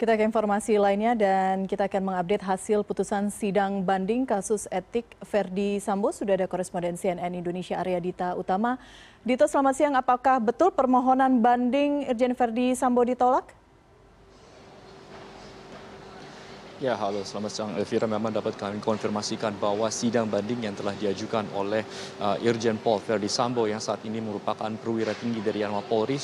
Kita ke informasi lainnya dan kita akan mengupdate hasil putusan sidang banding kasus etik Verdi Sambo. Sudah ada koresponden CNN Indonesia Arya Dita Utama. Dito selamat siang, apakah betul permohonan banding Irjen Verdi Sambo ditolak? Ya, halo, selamat siang Elvira. Memang dapat kami konfirmasikan bahwa sidang banding yang telah diajukan oleh uh, Irjen Paul Verdi Sambo yang saat ini merupakan perwira tinggi dari Yanma Polri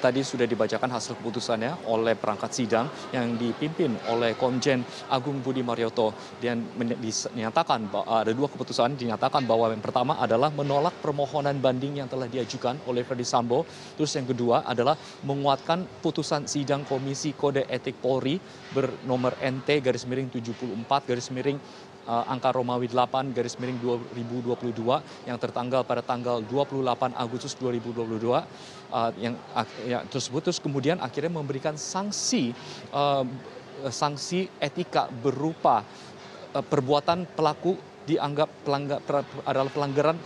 tadi sudah dibacakan hasil keputusannya oleh perangkat sidang yang dipimpin oleh Komjen Agung Budi Marioto dan dinyatakan ada dua keputusan dinyatakan bahwa yang pertama adalah menolak permohonan banding yang telah diajukan oleh Verdi Sambo. Terus yang kedua adalah menguatkan putusan sidang Komisi Kode Etik Polri bernomor NT garis garis miring 74 garis miring uh, angka Romawi 8 garis miring 2022 yang tertanggal pada tanggal 28 Agustus 2022 uh, yang ya, tersebut terus kemudian akhirnya memberikan sanksi uh, sanksi etika berupa perbuatan pelaku dianggap adalah pelanggaran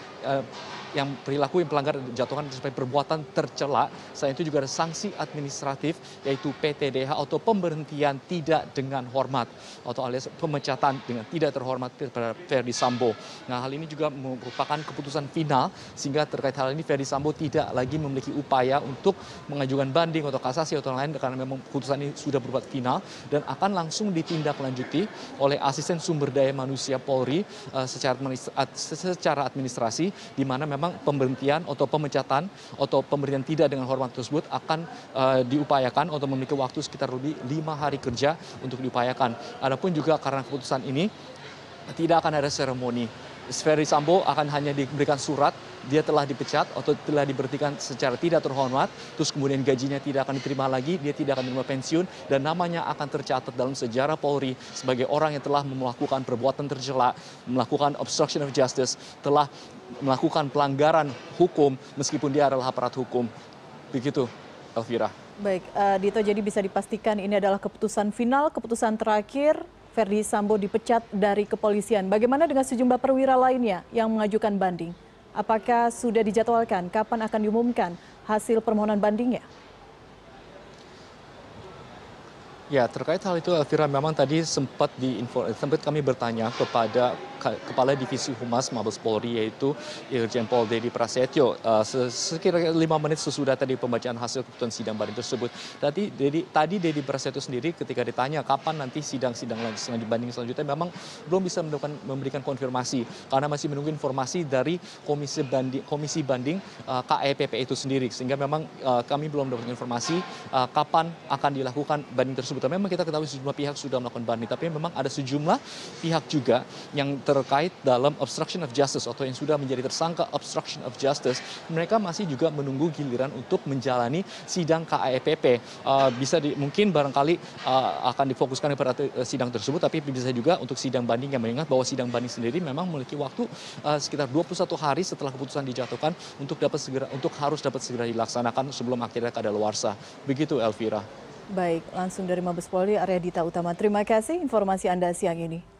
yang perilaku yang pelanggar jatuhkan sebagai perbuatan tercela. Selain itu juga ada sanksi administratif yaitu PTDH atau pemberhentian tidak dengan hormat atau alias pemecatan dengan tidak terhormat pada Ferdi Sambo. Nah hal ini juga merupakan keputusan final sehingga terkait hal ini Ferdi Sambo tidak lagi memiliki upaya untuk mengajukan banding atau kasasi atau lain karena memang keputusan ini sudah berbuat final dan akan langsung ditindaklanjuti oleh asisten sumber daya manusia Polri uh, secara administrasi di mana memang memang pemberhentian atau pemecatan atau pemberian tidak dengan hormat tersebut akan uh, diupayakan atau memiliki waktu sekitar lebih lima hari kerja untuk diupayakan. Adapun juga karena keputusan ini tidak akan ada seremoni Ferry Sambo akan hanya diberikan surat dia telah dipecat atau telah diberhentikan secara tidak terhormat, terus kemudian gajinya tidak akan diterima lagi, dia tidak akan menerima pensiun, dan namanya akan tercatat dalam sejarah Polri sebagai orang yang telah melakukan perbuatan tercela, melakukan obstruction of justice, telah melakukan pelanggaran hukum meskipun dia adalah aparat hukum. Begitu, Elvira. Baik, uh, Dito, jadi bisa dipastikan ini adalah keputusan final, keputusan terakhir Verdi Sambo dipecat dari kepolisian. Bagaimana dengan sejumlah perwira lainnya yang mengajukan banding? Apakah sudah dijadwalkan kapan akan diumumkan hasil permohonan bandingnya? Ya, terkait hal itu Elvira memang tadi sempat di sempat kami bertanya kepada Kepala Divisi Humas Mabes Polri yaitu Irjen Pol Dedi Prasetyo uh, sekira lima menit sesudah tadi pembacaan hasil keputusan sidang banding tersebut. Tadi Dedi tadi Dedi Prasetyo sendiri ketika ditanya kapan nanti sidang-sidang selanjutnya banding selanjutnya memang belum bisa memberikan, konfirmasi karena masih menunggu informasi dari Komisi Banding Komisi Banding uh, KEPP itu sendiri sehingga memang uh, kami belum mendapatkan informasi kapan akan dilakukan banding tersebut. Memang kita ketahui sejumlah pihak sudah melakukan banding tapi memang ada sejumlah pihak juga yang terkait dalam obstruction of justice atau yang sudah menjadi tersangka obstruction of justice, mereka masih juga menunggu giliran untuk menjalani sidang KAEPP. Uh, bisa di, mungkin barangkali uh, akan difokuskan kepada sidang tersebut, tapi bisa juga untuk sidang banding yang mengingat bahwa sidang banding sendiri memang memiliki waktu uh, sekitar 21 hari setelah keputusan dijatuhkan untuk dapat segera untuk harus dapat segera dilaksanakan sebelum akhirnya kadaluarsa. Begitu Elvira. Baik, langsung dari Mabes Polri, Arya Dita Utama. Terima kasih informasi Anda siang ini.